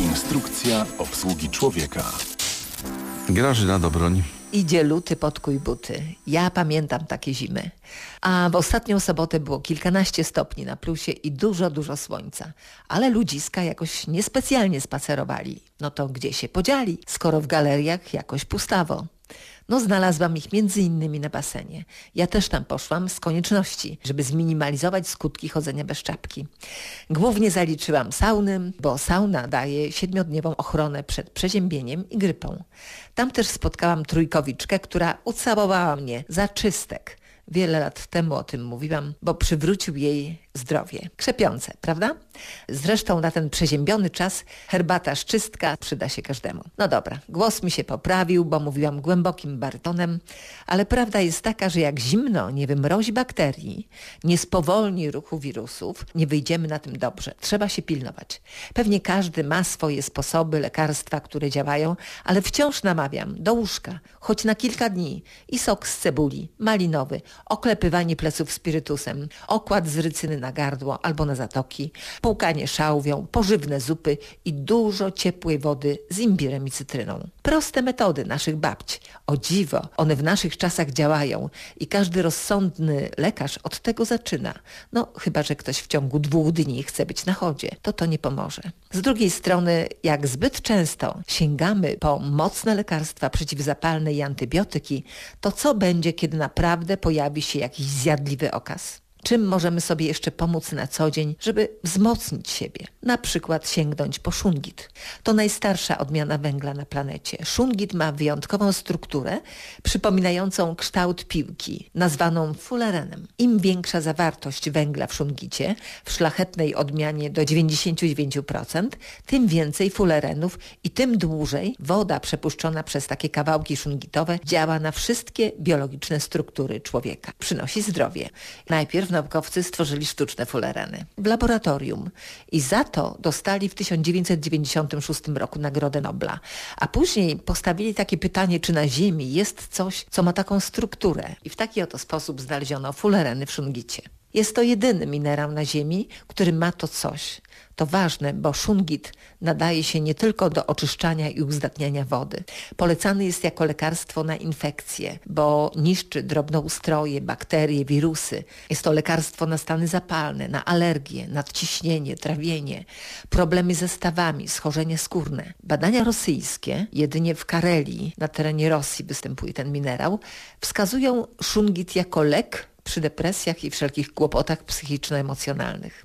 Instrukcja obsługi człowieka. Grażyna Dobroń. Idzie luty, podkuj buty. Ja pamiętam takie zimy. A w ostatnią sobotę było kilkanaście stopni na plusie i dużo, dużo słońca. Ale ludziska jakoś niespecjalnie spacerowali. No to gdzie się podzieli, skoro w galeriach jakoś pustawo? No znalazłam ich między innymi na basenie. Ja też tam poszłam z konieczności, żeby zminimalizować skutki chodzenia bez czapki. Głównie zaliczyłam sauny, bo sauna daje siedmiodniową ochronę przed przeziębieniem i grypą. Tam też spotkałam trójkowiczkę, która ucałowała mnie za czystek. Wiele lat temu o tym mówiłam, bo przywrócił jej zdrowie. Krzepiące, prawda? Zresztą na ten przeziębiony czas herbata szczystka przyda się każdemu. No dobra, głos mi się poprawił, bo mówiłam głębokim barytonem, ale prawda jest taka, że jak zimno nie wymrozi bakterii, nie spowolni ruchu wirusów, nie wyjdziemy na tym dobrze. Trzeba się pilnować. Pewnie każdy ma swoje sposoby, lekarstwa, które działają, ale wciąż namawiam do łóżka, choć na kilka dni i sok z cebuli, malinowy, oklepywanie pleców spirytusem, okład z rycyny na gardło albo na zatoki, płukanie szałwią, pożywne zupy i dużo ciepłej wody z imbirem i cytryną. Proste metody naszych babci. O dziwo, one w naszych czasach działają i każdy rozsądny lekarz od tego zaczyna. No chyba, że ktoś w ciągu dwóch dni chce być na chodzie, to to nie pomoże. Z drugiej strony, jak zbyt często sięgamy po mocne lekarstwa przeciwzapalne i antybiotyki, to co będzie, kiedy naprawdę pojawi się jakiś zjadliwy okaz? Czym możemy sobie jeszcze pomóc na co dzień, żeby wzmocnić siebie? Na przykład sięgnąć po szungit. To najstarsza odmiana węgla na planecie. Szungit ma wyjątkową strukturę, przypominającą kształt piłki, nazwaną fullerenem. Im większa zawartość węgla w szungicie, w szlachetnej odmianie do 99%, tym więcej fullerenów i tym dłużej woda przepuszczona przez takie kawałki szungitowe działa na wszystkie biologiczne struktury człowieka. Przynosi zdrowie. Najpierw naukowcy stworzyli sztuczne fulereny w laboratorium i za to dostali w 1996 roku Nagrodę Nobla. A później postawili takie pytanie, czy na Ziemi jest coś, co ma taką strukturę. I w taki oto sposób znaleziono fulereny w szungicie. Jest to jedyny minerał na Ziemi, który ma to coś. To ważne, bo szungit nadaje się nie tylko do oczyszczania i uzdatniania wody. Polecany jest jako lekarstwo na infekcje, bo niszczy drobnoustroje, bakterie, wirusy. Jest to lekarstwo na stany zapalne, na alergie, nadciśnienie, trawienie, problemy ze stawami, schorzenie skórne. Badania rosyjskie, jedynie w Karelii, na terenie Rosji występuje ten minerał, wskazują szungit jako lek przy depresjach i wszelkich kłopotach psychiczno-emocjonalnych.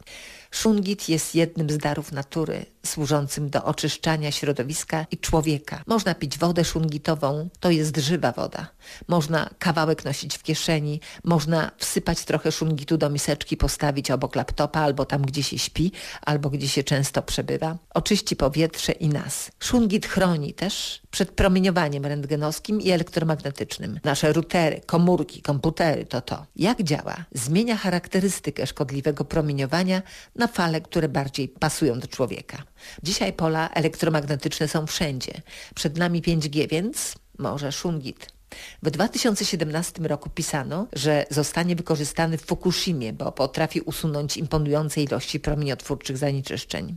Szungit jest jednym z darów natury, służącym do oczyszczania środowiska i człowieka. Można pić wodę szungitową, to jest żywa woda. Można kawałek nosić w kieszeni, można wsypać trochę szungitu do miseczki, postawić obok laptopa albo tam, gdzie się śpi, albo gdzie się często przebywa. Oczyści powietrze i nas. Szungit chroni też przed promieniowaniem rentgenowskim i elektromagnetycznym. Nasze routery, komórki, komputery to to. Jak działa? Zmienia charakterystykę szkodliwego promieniowania na fale, które bardziej pasują do człowieka. Dzisiaj pola elektromagnetyczne są wszędzie. Przed nami 5G, więc może szungit. W 2017 roku pisano, że zostanie wykorzystany w Fukushimie, bo potrafi usunąć imponujące ilości promieniotwórczych zanieczyszczeń.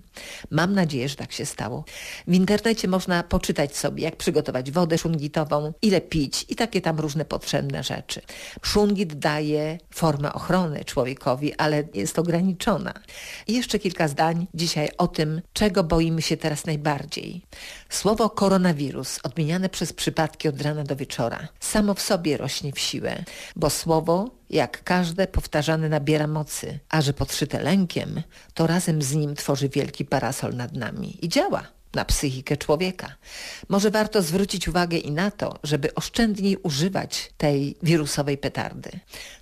Mam nadzieję, że tak się stało. W internecie można poczytać sobie, jak przygotować wodę szungitową, ile pić i takie tam różne potrzebne rzeczy. Szungit daje formę ochrony człowiekowi, ale jest ograniczona. I jeszcze kilka zdań dzisiaj o tym, czego boimy się teraz najbardziej. Słowo koronawirus, odmieniane przez przypadki od rana do wieczora, samo w sobie rośnie w siłę, bo słowo, jak każde powtarzane, nabiera mocy, a że podszyte lękiem, to razem z nim tworzy wielki parasol nad nami i działa na psychikę człowieka. Może warto zwrócić uwagę i na to, żeby oszczędniej używać tej wirusowej petardy.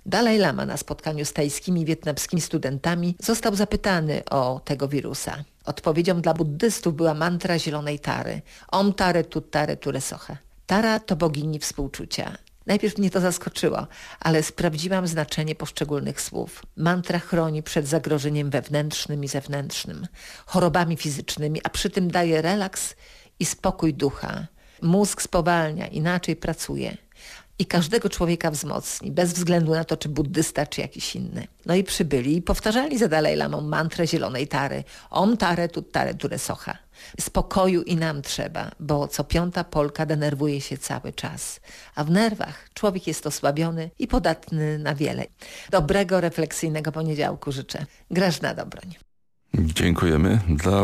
Dalaj Lama na spotkaniu z tajskimi wietnamskimi studentami został zapytany o tego wirusa. Odpowiedzią dla buddystów była mantra zielonej tary. Om tare tut tare ture soche. Tara to bogini współczucia. Najpierw mnie to zaskoczyło, ale sprawdziłam znaczenie poszczególnych słów. Mantra chroni przed zagrożeniem wewnętrznym i zewnętrznym, chorobami fizycznymi, a przy tym daje relaks i spokój ducha. Mózg spowalnia, inaczej pracuje. I każdego człowieka wzmocni, bez względu na to, czy buddysta, czy jakiś inny. No i przybyli i powtarzali za Dalaj Lamą mantrę zielonej tary. Om tare tut tare ture socha. Spokoju i nam trzeba, bo co piąta Polka denerwuje się cały czas. A w nerwach człowiek jest osłabiony i podatny na wiele. Dobrego, refleksyjnego poniedziałku życzę. Grażna Dobroń. Dziękujemy. Dla